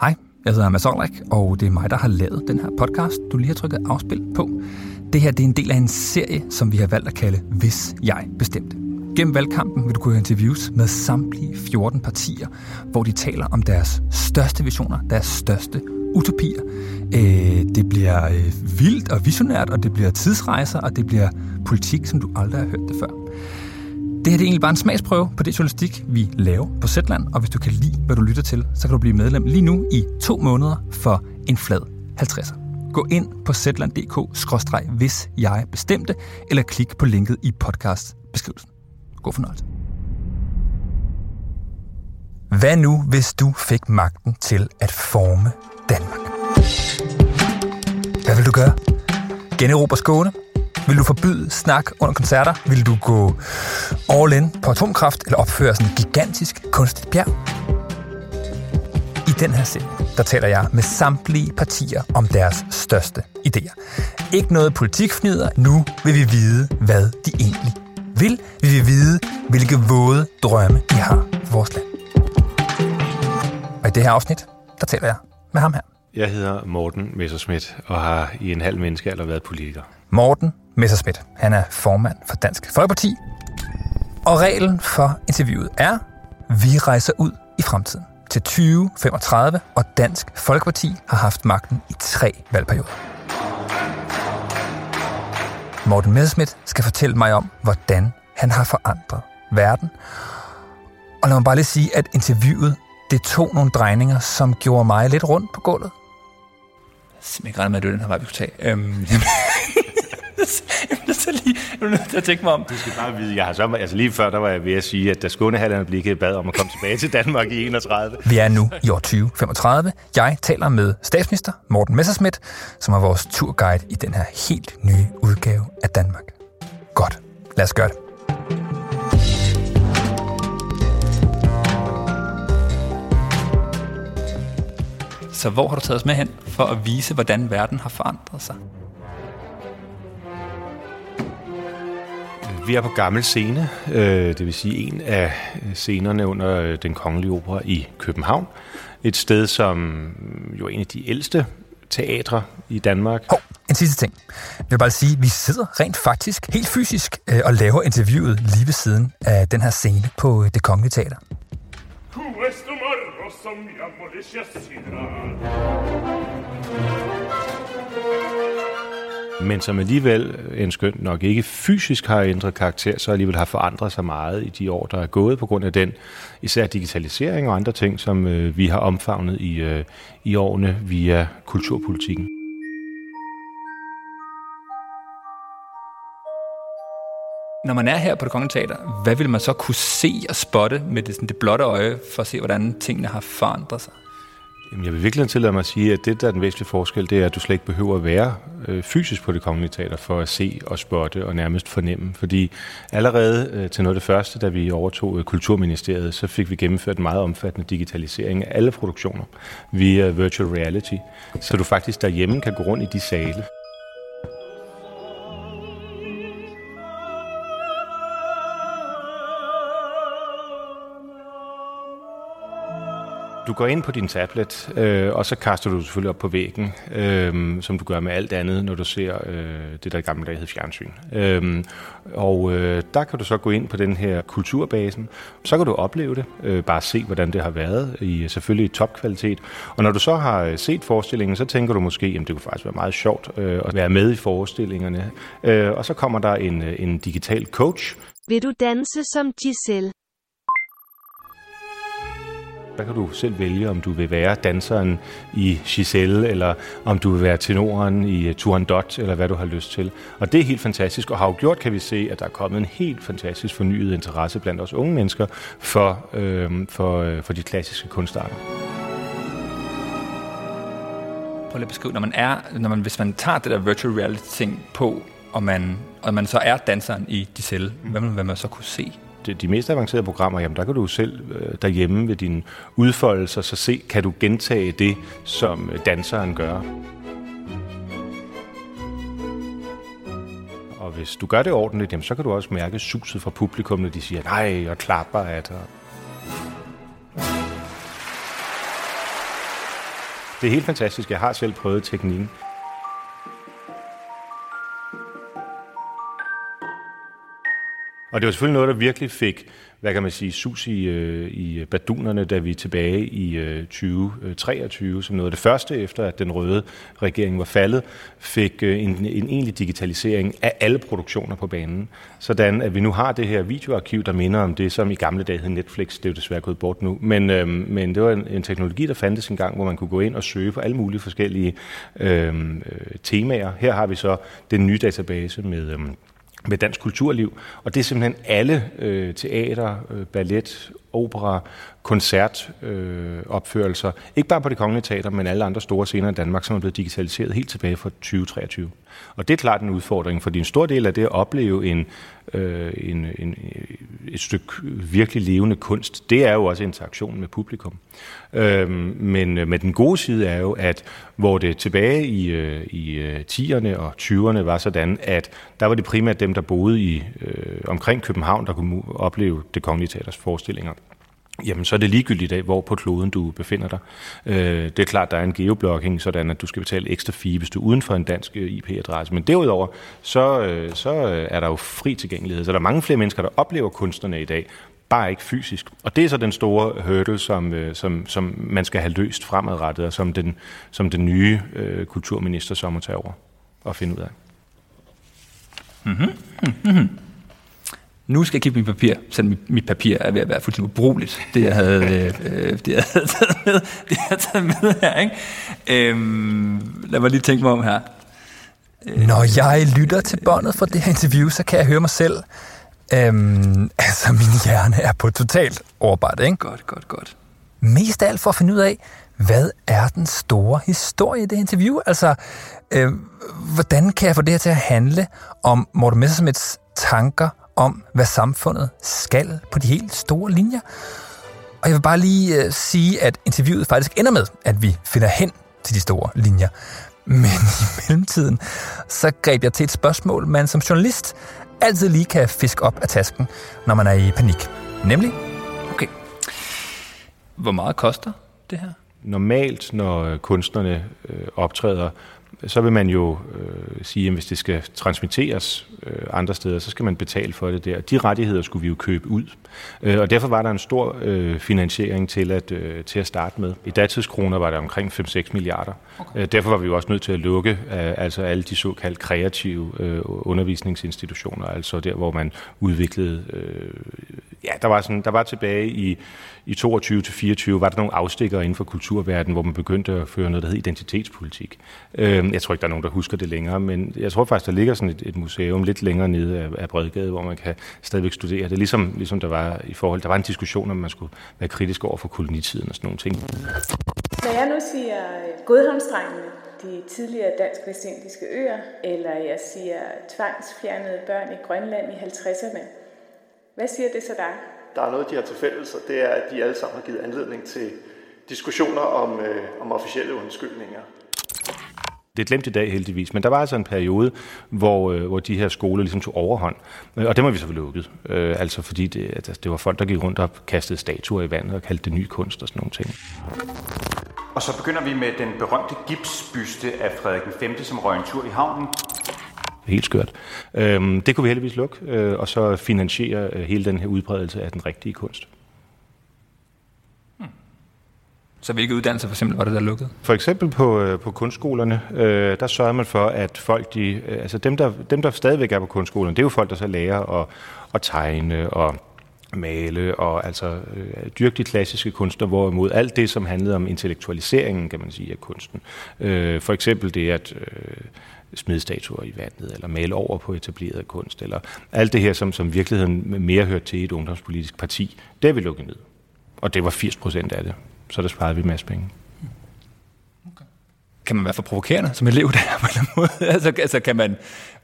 Hej, jeg hedder Mads Olrik, og det er mig, der har lavet den her podcast, du lige har trykket afspil på. Det her det er en del af en serie, som vi har valgt at kalde Hvis jeg bestemte. Gennem valgkampen vil du kunne interviews med samtlige 14 partier, hvor de taler om deres største visioner, deres største utopier. Øh, det bliver øh, vildt og visionært, og det bliver tidsrejser, og det bliver politik, som du aldrig har hørt det før. Det her det er egentlig bare en smagsprøve på det journalistik, vi laver på Zetland, og hvis du kan lide, hvad du lytter til, så kan du blive medlem lige nu i to måneder for en flad 50'er. Gå ind på zetland.dk- hvis jeg bestemte, eller klik på linket i podcastbeskrivelsen. God fornøjelse. Hvad nu, hvis du fik magten til at forme Danmark? Hvad vil du gøre? Generobre Skåne? Vil du forbyde snak under koncerter? Vil du gå all in på atomkraft eller opføre sådan et gigantisk kunstigt bjerg? I den her serie, der taler jeg med samtlige partier om deres største idéer. Ikke noget politikfnider. Nu vil vi vide, hvad de egentlig vil. Vi vil vide, hvilke våde drømme de har for vores land. Og i det her afsnit, der taler jeg med ham her. Jeg hedder Morten Messerschmidt og har i en halv menneskealder været politiker. Morten Messerschmidt. Han er formand for Dansk Folkeparti. Og reglen for interviewet er, vi rejser ud i fremtiden til 2035, og Dansk Folkeparti har haft magten i tre valgperioder. Morten Messerschmidt skal fortælle mig om, hvordan han har forandret verden. Og lad mig bare lige sige, at interviewet det tog nogle drejninger, som gjorde mig lidt rundt på gulvet. Jeg simpelthen ikke regnet med, at det var den her vej, vi kunne tage. Øhm, jeg er lige nødt til at tænke mig om. Du skal bare vide, jeg har så, altså lige før, der var jeg ved at sige, at da Skånehalland blev bad om at komme tilbage til Danmark i 31. Vi er nu i år 2035. Jeg taler med statsminister Morten Messerschmidt, som er vores turguide i den her helt nye udgave af Danmark. Godt, lad os gøre det. Så hvor har du taget os med hen for at vise, hvordan verden har forandret sig? Vi er på gammel scene, øh, det vil sige en af scenerne under øh, den kongelige opera i København. Et sted, som jo er en af de ældste teatre i Danmark. Hov, en sidste ting. Jeg vil bare sige, at vi sidder rent faktisk, helt fysisk, øh, og laver interviewet lige ved siden af den her scene på det kongelige teater. Questo marro som men som alligevel, øh, en skøn nok ikke fysisk har ændret karakter, så alligevel har forandret sig meget i de år, der er gået på grund af den, især digitalisering og andre ting, som øh, vi har omfavnet i, øh, i årene via kulturpolitikken. Når man er her på det Kongelige Teater, hvad vil man så kunne se og spotte med det, sådan det blotte øje, for at se, hvordan tingene har forandret sig? Jamen, jeg vil virkelig tillade mig at sige, at det, der er den væsentlige forskel, det er, at du slet ikke behøver at være øh, fysisk på det kongelige teater for at se og spotte og nærmest fornemme. Fordi allerede øh, til noget af det første, da vi overtog øh, Kulturministeriet, så fik vi gennemført en meget omfattende digitalisering af alle produktioner via virtual reality. Så du faktisk derhjemme kan gå rundt i de sale. Du går ind på din tablet, øh, og så kaster du selvfølgelig op på væggen, øh, som du gør med alt andet, når du ser øh, det, der i gamle dage hed fjernsyn. Øh, og øh, der kan du så gå ind på den her kulturbasen, så kan du opleve det, øh, bare se, hvordan det har været, i selvfølgelig i topkvalitet. Og når du så har øh, set forestillingen, så tænker du måske, at det kunne faktisk være meget sjovt øh, at være med i forestillingerne. Øh, og så kommer der en, øh, en digital coach. Vil du danse som Giselle? Der kan du selv vælge, om du vil være danseren i Giselle, eller om du vil være tenoren i øh, Turandot, eller hvad du har lyst til. Og det er helt fantastisk, og har jo gjort, kan vi se, at der er kommet en helt fantastisk fornyet interesse blandt os unge mennesker for, øh, for, øh, for de klassiske kunstarter. Prøv lige at beskrive, når man er, når man, hvis man tager det der virtual reality ting på, og man, og man så er danseren i Giselle, hvad vil man så kunne se? De, de mest avancerede programmer, jamen der kan du selv øh, derhjemme ved dine udfoldelser, så se, kan du gentage det, som øh, danseren gør. Og hvis du gør det ordentligt, jamen, så kan du også mærke suset fra publikum, når de siger nej og klapper af dig. Det er helt fantastisk. Jeg har selv prøvet teknikken. Og det var selvfølgelig noget, der virkelig fik, hvad kan man sige, sus i, øh, i badunerne, da vi tilbage i øh, 2023, øh, som noget af det første, efter at den røde regering var faldet, fik øh, en, en egentlig digitalisering af alle produktioner på banen. Sådan at vi nu har det her videoarkiv, der minder om det, som i gamle dage hed Netflix. Det er jo desværre gået bort nu. Men, øh, men det var en, en teknologi, der fandtes engang, hvor man kunne gå ind og søge på alle mulige forskellige øhm, øh, temaer. Her har vi så den nye database med... Øh, med dansk kulturliv. Og det er simpelthen alle øh, teater, øh, ballet, opera, koncertopførelser, øh, ikke bare på det kongelige teater, men alle andre store scener i Danmark, som er blevet digitaliseret helt tilbage fra 2023. Og det er klart en udfordring, fordi en stor del af det at opleve en, øh, en, en, et stykke virkelig levende kunst, det er jo også interaktion med publikum. Øhm, øh, men med den gode side er jo, at hvor det tilbage i, øh, i øh, 10'erne og 20'erne var sådan, at der var det primært dem, der boede i øh, omkring København, der kunne opleve det kongelige teaters forestillinger jamen så er det ligegyldigt af, hvor på kloden du befinder dig. Øh, det er klart, der er en geoblocking, sådan at du skal betale ekstra fee, hvis du er uden for en dansk øh, IP-adresse. Men derudover, så, øh, så øh, er der jo fri tilgængelighed. Så der er mange flere mennesker, der oplever kunstnerne i dag, bare ikke fysisk. Og det er så den store hurdle, som, øh, som, som man skal have løst fremadrettet, og som den, som den nye øh, kulturminister så må tage over og finde ud af. Mm-hmm. Mm-hmm nu skal jeg kigge mit papir, selvom mit papir er ved at være fuldstændig ubrugeligt, det jeg havde, øh, det jeg havde taget med, det jeg havde taget med her. Ikke? Øhm, lad mig lige tænke mig om her. Når jeg lytter til båndet fra det her interview, så kan jeg høre mig selv. Øhm, altså, min hjerne er på totalt overarbejde, ikke? Godt, godt, godt. Mest af alt for at finde ud af, hvad er den store historie i det interview? Altså, øh, hvordan kan jeg få det her til at handle om Morten Messersmiths tanker om, hvad samfundet skal på de helt store linjer. Og jeg vil bare lige uh, sige, at interviewet faktisk ender med, at vi finder hen til de store linjer. Men i mellemtiden, så greb jeg til et spørgsmål, man som journalist altid lige kan fiske op af tasken, når man er i panik. Nemlig, okay, hvor meget koster det her? Normalt, når kunstnerne øh, optræder så vil man jo øh, sige, at hvis det skal transmitteres øh, andre steder, så skal man betale for det der. De rettigheder skulle vi jo købe ud. Øh, og derfor var der en stor øh, finansiering til at, øh, til at starte med. I datidskroner var det omkring 5-6 milliarder. Okay. Øh, derfor var vi jo også nødt til at lukke øh, altså alle de såkaldt kreative øh, undervisningsinstitutioner, altså der, hvor man udviklede... Øh, ja, der var, sådan, der var tilbage i, i 22 til 24, var der nogle afstikker inden for kulturverdenen, hvor man begyndte at føre noget, der hed identitetspolitik. Øh, jeg tror ikke, der er nogen, der husker det længere, men jeg tror faktisk, der ligger sådan et, et museum lidt længere nede af, af Bredgade, hvor man kan stadigvæk studere det. Ligesom, ligesom der var i forhold, der var en diskussion om, man skulle være kritisk over for kolonitiden og sådan nogle ting. Når jeg nu siger Godhavnsdrengene, de tidligere dansk-vestindiske øer, eller jeg siger tvangsfjernede børn i Grønland i 50'erne, hvad siger det så dig? Der er noget, de har til fælles, og det er, at de alle sammen har givet anledning til diskussioner om, øh, om officielle undskyldninger. Det er glemt i dag heldigvis, men der var altså en periode, hvor, øh, hvor de her skoler ligesom tog overhånd. Øh, og det må vi så lukket. Øh, altså fordi det, altså, det var folk, der gik rundt og kastede statuer i vandet og kaldte det ny kunst og sådan nogle ting. Og så begynder vi med den berømte gipsbyste af Frederik V, som røg en tur i havnen. Helt skørt. Øhm, det kunne vi heldigvis lukke, øh, og så finansiere øh, hele den her udbredelse af den rigtige kunst. Så hvilke uddannelser for eksempel var det, der lukkede? For eksempel på, øh, på kunstskolerne, øh, der sørger man for, at folk, de, øh, altså dem der, dem, der stadigvæk er på kunstskolerne, det er jo folk, der så lærer at, at tegne og male og altså øh, dyrke de klassiske kunster, hvorimod alt det, som handlede om intellektualiseringen, kan man sige, af kunsten. Øh, for eksempel det at øh, smide statuer i vandet, eller male over på etableret kunst, eller alt det her, som, som virkeligheden mere hørte til et ungdomspolitisk parti, det er vi lukket ned. Og det var 80 procent af det så der sparede vi en masse penge. Okay. Kan man være for provokerende som elev der på en eller anden måde? altså, altså kan man,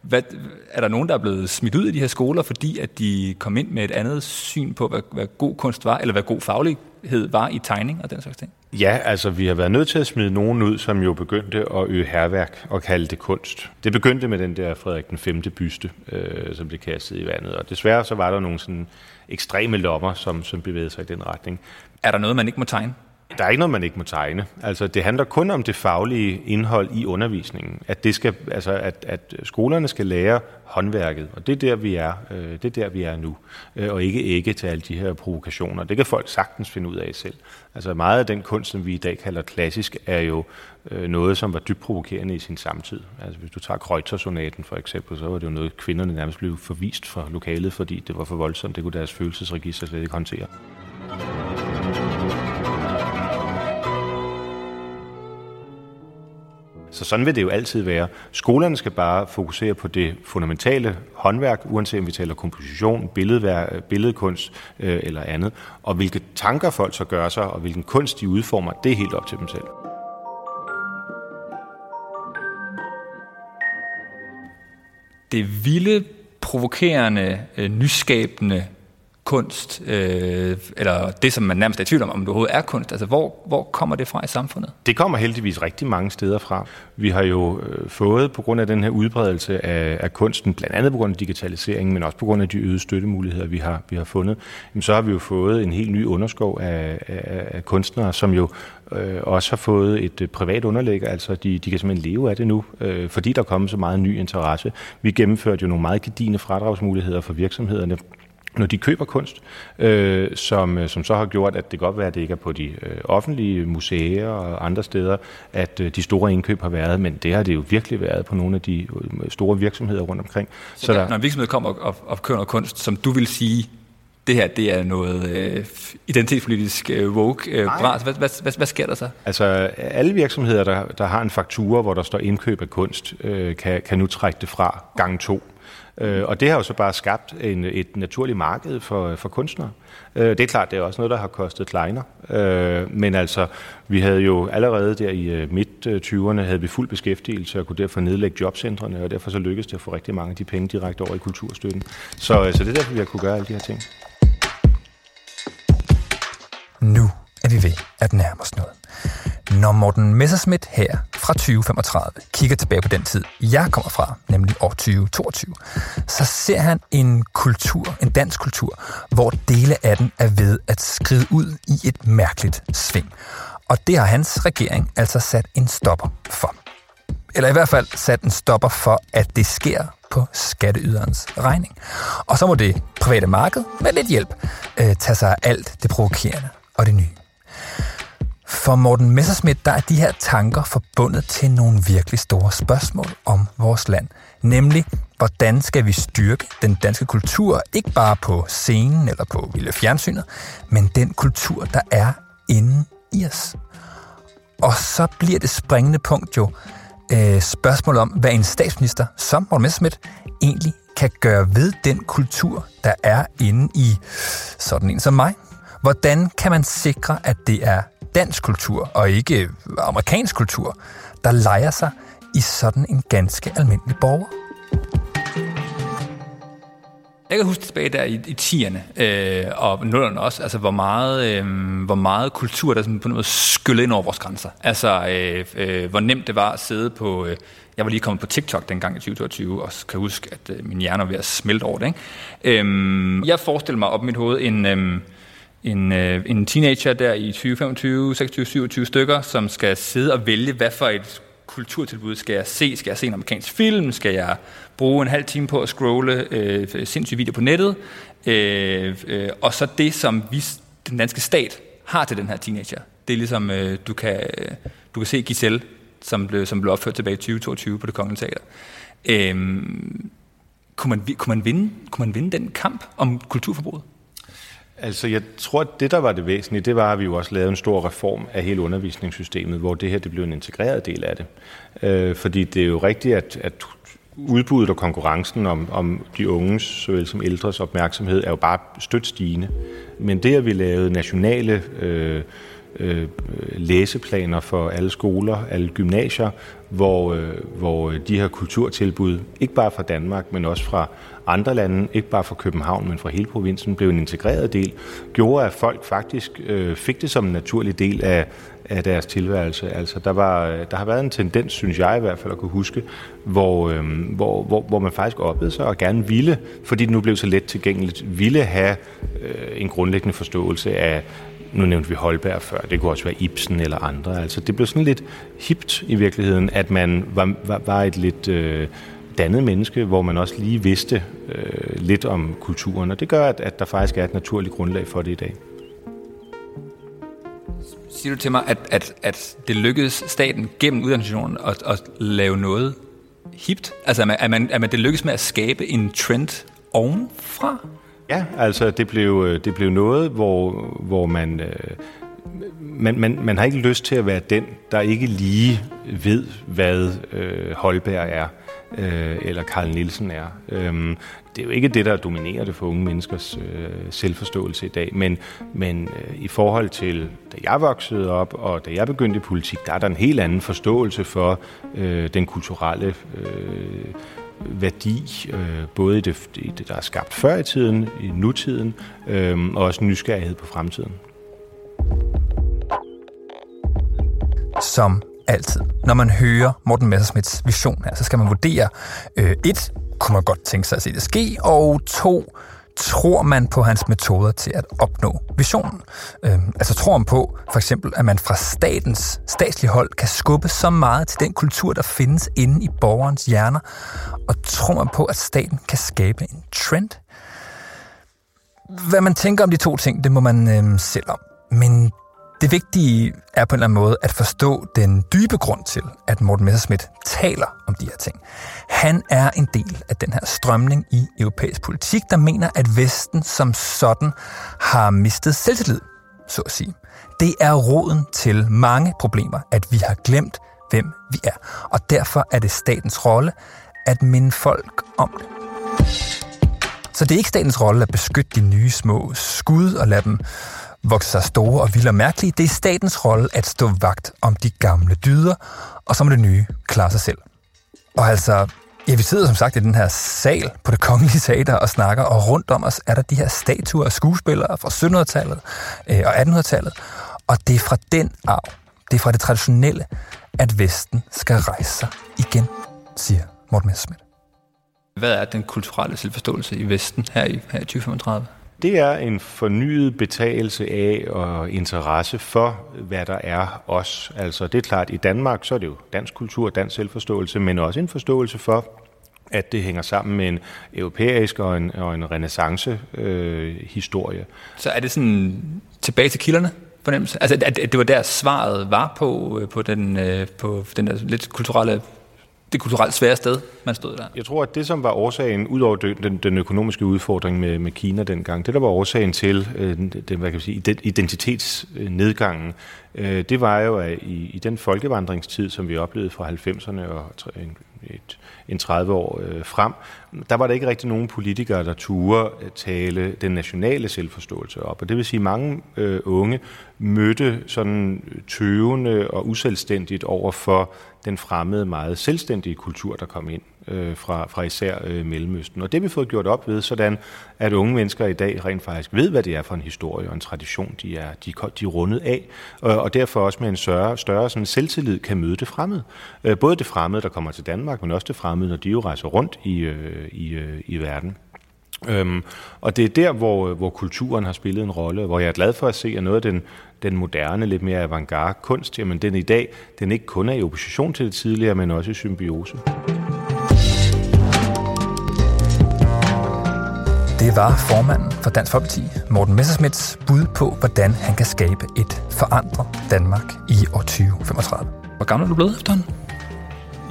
hvad, er der nogen, der er blevet smidt ud af de her skoler, fordi at de kom ind med et andet syn på, hvad, hvad god kunst var, eller hvad god faglighed var i tegning og den slags ting? Ja, altså vi har været nødt til at smide nogen ud, som jo begyndte at øge herværk og kalde det kunst. Det begyndte med den der Frederik den 5. byste, øh, som blev kastet i vandet, og desværre så var der nogle sådan ekstreme lommer, som, som bevægede sig i den retning. Er der noget, man ikke må tegne? Der er ikke noget, man ikke må tegne. Altså, det handler kun om det faglige indhold i undervisningen. At, det skal, altså, at, at skolerne skal lære håndværket, og det er der, vi er, øh, det er, der, vi er nu. Øh, og ikke ikke til alle de her provokationer. Det kan folk sagtens finde ud af selv. Altså meget af den kunst, som vi i dag kalder klassisk, er jo øh, noget, som var dybt provokerende i sin samtid. Altså hvis du tager Kreutzersonaten for eksempel, så var det jo noget, kvinderne nærmest blev forvist fra lokalet, fordi det var for voldsomt. Det kunne deres følelsesregister slet ikke håndtere. Så sådan vil det jo altid være. Skolerne skal bare fokusere på det fundamentale håndværk, uanset om vi taler komposition, billedværk, billedkunst øh, eller andet. Og hvilke tanker folk så gør sig, og hvilken kunst de udformer, det er helt op til dem selv. Det vilde, provokerende, øh, nyskabende kunst, øh, eller det, som man nærmest er i tvivl om, om det overhovedet er kunst. Altså, hvor, hvor kommer det fra i samfundet? Det kommer heldigvis rigtig mange steder fra. Vi har jo øh, fået, på grund af den her udbredelse af, af kunsten, blandt andet på grund af digitaliseringen, men også på grund af de øgede støttemuligheder, vi har, vi har fundet, jamen, så har vi jo fået en helt ny underskov af, af, af kunstnere, som jo øh, også har fået et øh, privat underlæg, altså de, de kan simpelthen leve af det nu, øh, fordi der er kommet så meget ny interesse. Vi gennemførte jo nogle meget gedigende fradragsmuligheder for virksomhederne, når de køber kunst, øh, som, øh, som så har gjort, at det godt være, at det ikke er på de øh, offentlige museer og andre steder, at øh, de store indkøb har været, men det har det jo virkelig været på nogle af de øh, store virksomheder rundt omkring. Så, så der, når en virksomhed kommer og, og, og køber noget kunst, som du vil sige, det her det er noget øh, identitetspolitisk øh, woke øh, bras. Hvad, hvad, hvad, hvad sker der så? Altså alle virksomheder, der, der har en faktura, hvor der står indkøb af kunst, øh, kan, kan nu trække det fra gang to. Øh, og det har jo så bare skabt en, et naturligt marked for, for kunstnere. Øh, det er klart, det er også noget, der har kostet kleiner. Øh, men altså, vi havde jo allerede der i øh, midt-20'erne havde vi fuld beskæftigelse og kunne derfor nedlægge jobcentrene, og derfor så lykkedes det at få rigtig mange af de penge direkte over i kulturstøtten. Så, øh, så det er derfor, vi har kunne gøre alle de her ting. Nu er vi ved at nærme os noget. Når Morten Messerschmidt her fra 2035 kigger tilbage på den tid, jeg kommer fra, nemlig år 2022, så ser han en kultur, en dansk kultur, hvor dele af den er ved at skride ud i et mærkeligt sving. Og det har hans regering altså sat en stopper for. Eller i hvert fald sat en stopper for, at det sker på skatteyderens regning. Og så må det private marked med lidt hjælp øh, tage sig af alt det provokerende og det nye. For Morten Messerschmidt, der er de her tanker forbundet til nogle virkelig store spørgsmål om vores land. Nemlig, hvordan skal vi styrke den danske kultur, ikke bare på scenen eller på vilde Fjernsynet, men den kultur, der er inde i os. Og så bliver det springende punkt jo øh, spørgsmålet om, hvad en statsminister som Morten Messerschmidt egentlig kan gøre ved den kultur, der er inde i sådan en som mig. Hvordan kan man sikre, at det er dansk kultur, og ikke øh, amerikansk kultur, der leger sig i sådan en ganske almindelig borger. Jeg kan huske tilbage der i, i 10'erne øh, og nullerne også, altså hvor meget, øh, hvor meget kultur, der sådan på noget måde skyllede ind over vores grænser. Altså øh, øh, hvor nemt det var at sidde på... Øh, jeg var lige kommet på TikTok dengang i 2022, og kan huske, at øh, min hjerne var ved at smelte over det. Ikke? Øh, jeg forestiller mig op i mit hoved en... Øh, en, øh, en teenager der i 20, 25, 26, 27 stykker, som skal sidde og vælge, hvad for et kulturtilbud skal jeg se? Skal jeg se en amerikansk film? Skal jeg bruge en halv time på at scrolle øh, sindssyge video på nettet? Øh, øh, og så det, som vi, den danske stat har til den her teenager. Det er ligesom, øh, du, kan, øh, du kan se Giselle, som blev, som blev opført tilbage i 2022 på det kongelige teater. Øh, kunne, man, kunne, man vinde, kunne man vinde den kamp om kulturforbruget? Altså, jeg tror, at det, der var det væsentlige, det var, at vi jo også lavede en stor reform af hele undervisningssystemet, hvor det her det blev en integreret del af det. Øh, fordi det er jo rigtigt, at, at udbuddet og konkurrencen om, om de unges, såvel som ældres opmærksomhed, er jo bare stødt stigende. Men det, at vi lavede nationale øh, øh, læseplaner for alle skoler, alle gymnasier, hvor, øh, hvor de her kulturtilbud, ikke bare fra Danmark, men også fra andre lande, ikke bare fra København, men fra hele provinsen, blev en integreret del, gjorde, at folk faktisk øh, fik det som en naturlig del af, af deres tilværelse. Altså, der, var, der har været en tendens, synes jeg i hvert fald, at kunne huske, hvor, øh, hvor, hvor, hvor man faktisk oplevede sig og gerne ville, fordi det nu blev så let tilgængeligt, ville have øh, en grundlæggende forståelse af nu nævnte vi Holberg før, det kunne også være Ibsen eller andre. Altså, det blev sådan lidt hipt i virkeligheden, at man var, var, var et lidt øh, dannet menneske, hvor man også lige vidste øh, lidt om kulturen, og det gør, at, at der faktisk er et naturligt grundlag for det i dag. Siger du til mig, at, at, at det lykkedes staten gennem uddannelsesinstitutionen at, at lave noget hipt? Altså, at man, at, man, at man det lykkedes med at skabe en trend ovenfra? Ja, altså det blev, øh, det blev noget, hvor, hvor man, øh, man, man, man har ikke lyst til at være den, der ikke lige ved, hvad øh, Holberg er, øh, eller Karl Nielsen er. Øhm, det er jo ikke det, der dominerer det for unge menneskers øh, selvforståelse i dag, men, men øh, i forhold til, da jeg voksede op, og da jeg begyndte i politik, der er der en helt anden forståelse for øh, den kulturelle øh, værdi, øh, både i det, i det, der er skabt før i tiden, i nutiden, øh, og også nysgerrighed på fremtiden. Som altid. Når man hører Morten Messersmiths vision her, så skal man vurdere, øh, et, kunne man godt tænke sig at se det ske, og to, tror man på hans metoder til at opnå visionen? Øh, altså tror man på, for eksempel, at man fra statens statslige hold kan skubbe så meget til den kultur, der findes inde i borgerens hjerner, og tror man på, at staten kan skabe en trend? Hvad man tænker om de to ting, det må man øh, selv om. Men det vigtige er på en eller anden måde at forstå den dybe grund til, at Morten Messerschmidt taler om de her ting. Han er en del af den her strømning i europæisk politik, der mener, at Vesten som sådan har mistet selvtillid, så at sige. Det er roden til mange problemer, at vi har glemt, hvem vi er. Og derfor er det statens rolle at minde folk om det. Så det er ikke statens rolle at beskytte de nye små skud og lade dem vokset sig store og vilde og mærkelige. Det er statens rolle at stå vagt om de gamle dyder, og så må det nye klare sig selv. Og altså, ja, vi sidder som sagt i den her sal på det kongelige teater og snakker, og rundt om os er der de her statuer af skuespillere fra 1700-tallet øh, og 1800-tallet. Og det er fra den arv, det er fra det traditionelle, at Vesten skal rejse sig igen, siger Morten Messerschmidt. Hvad er den kulturelle selvforståelse i Vesten her i, her i 2035? Det er en fornyet betagelse af og interesse for, hvad der er os. Altså det er klart, i Danmark så er det jo dansk kultur, dansk selvforståelse, men også en forståelse for, at det hænger sammen med en europæisk og en, og en renaissance øh, historie. Så er det sådan tilbage til kilderne? Fornemmelse? Altså, at det var der svaret var på, øh, på, den, øh, på den der lidt kulturelle det kulturelt svære sted, man stod der? Jeg tror, at det, som var årsagen, udover den, den økonomiske udfordring med, med Kina dengang, det, der var årsagen til øh, den, hvad kan sige, identitetsnedgangen, øh, det var jo, at i, i den folkevandringstid, som vi oplevede fra 90'erne og en, et, en 30 år øh, frem, der var der ikke rigtig nogen politikere, der turde øh, tale den nationale selvforståelse op. Og det vil sige, at mange øh, unge mødte sådan tøvende og uselvstændigt over for den fremmede, meget selvstændige kultur, der kom ind øh, fra, fra især øh, Mellemøsten. Og det vi fået gjort op ved, sådan at unge mennesker i dag rent faktisk ved, hvad det er for en historie og en tradition, de er, de, de er rundet af, og, og derfor også med en større, større sådan selvtillid kan møde det fremmede. Øh, både det fremmede, der kommer til Danmark, men også det fremmede, når de jo rejser rundt i, øh, i, øh, i verden. Øhm, og det er der, hvor, hvor kulturen har spillet en rolle, hvor jeg er glad for at se, at noget af den, den moderne, lidt mere avantgarde kunst, jamen den i dag, den ikke kun er i opposition til det tidligere, men også i symbiose. Det var formanden for Dansk Folkeparti, Morten Messersmiths bud på, hvordan han kan skabe et forandret Danmark i år 2035. Hvor gammel er du blevet efterhånden?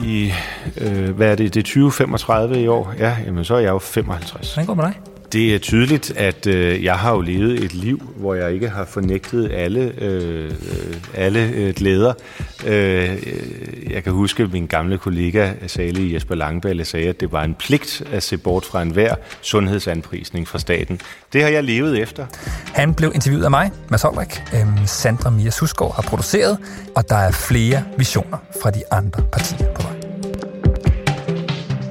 I, øh, hvad er det, det er 2035 i år? Ja, jamen så er jeg jo 55. Hvordan går det med dig? Det er tydeligt, at øh, jeg har jo levet et liv, hvor jeg ikke har fornægtet alle, øh, alle øh, glæder. Øh, jeg kan huske, at min gamle kollega, Sali Jesper Langballe, sagde, at det var en pligt at se bort fra enhver sundhedsanprisning fra staten. Det har jeg levet efter. Han blev interviewet af mig, Mads Holrik. Øhm, Sandra Mia Susgaard har produceret, og der er flere visioner fra de andre partier på vej.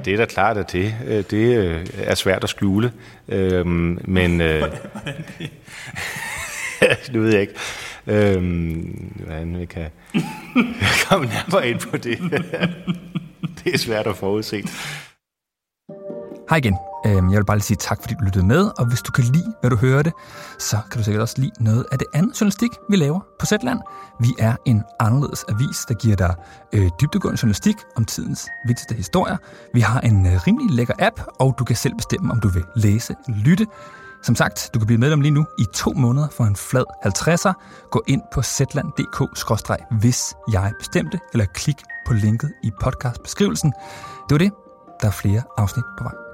Det er da klart, at det, øh, det øh, er svært at skjule. Øhm, men... Øh, nu ved jeg ikke, øhm, hvordan vi kan komme nærmere ind på det. det er svært at forudse. Hej igen. Øhm, jeg vil bare lige sige tak, fordi du lyttede med, og hvis du kan lide, hvad du hørte, så kan du sikkert også lide noget af det andet journalistik, vi laver på Zetland. Vi er en anderledes avis, der giver dig øh, dybdegående journalistik om tidens vigtigste historier. Vi har en øh, rimelig lækker app, og du kan selv bestemme, om du vil læse eller lytte. Som sagt, du kan blive medlem lige nu i to måneder for en flad 50'er. Gå ind på zland.dk-hvis jeg bestemte, eller klik på linket i podcastbeskrivelsen. Det var det. Der er flere afsnit på vej.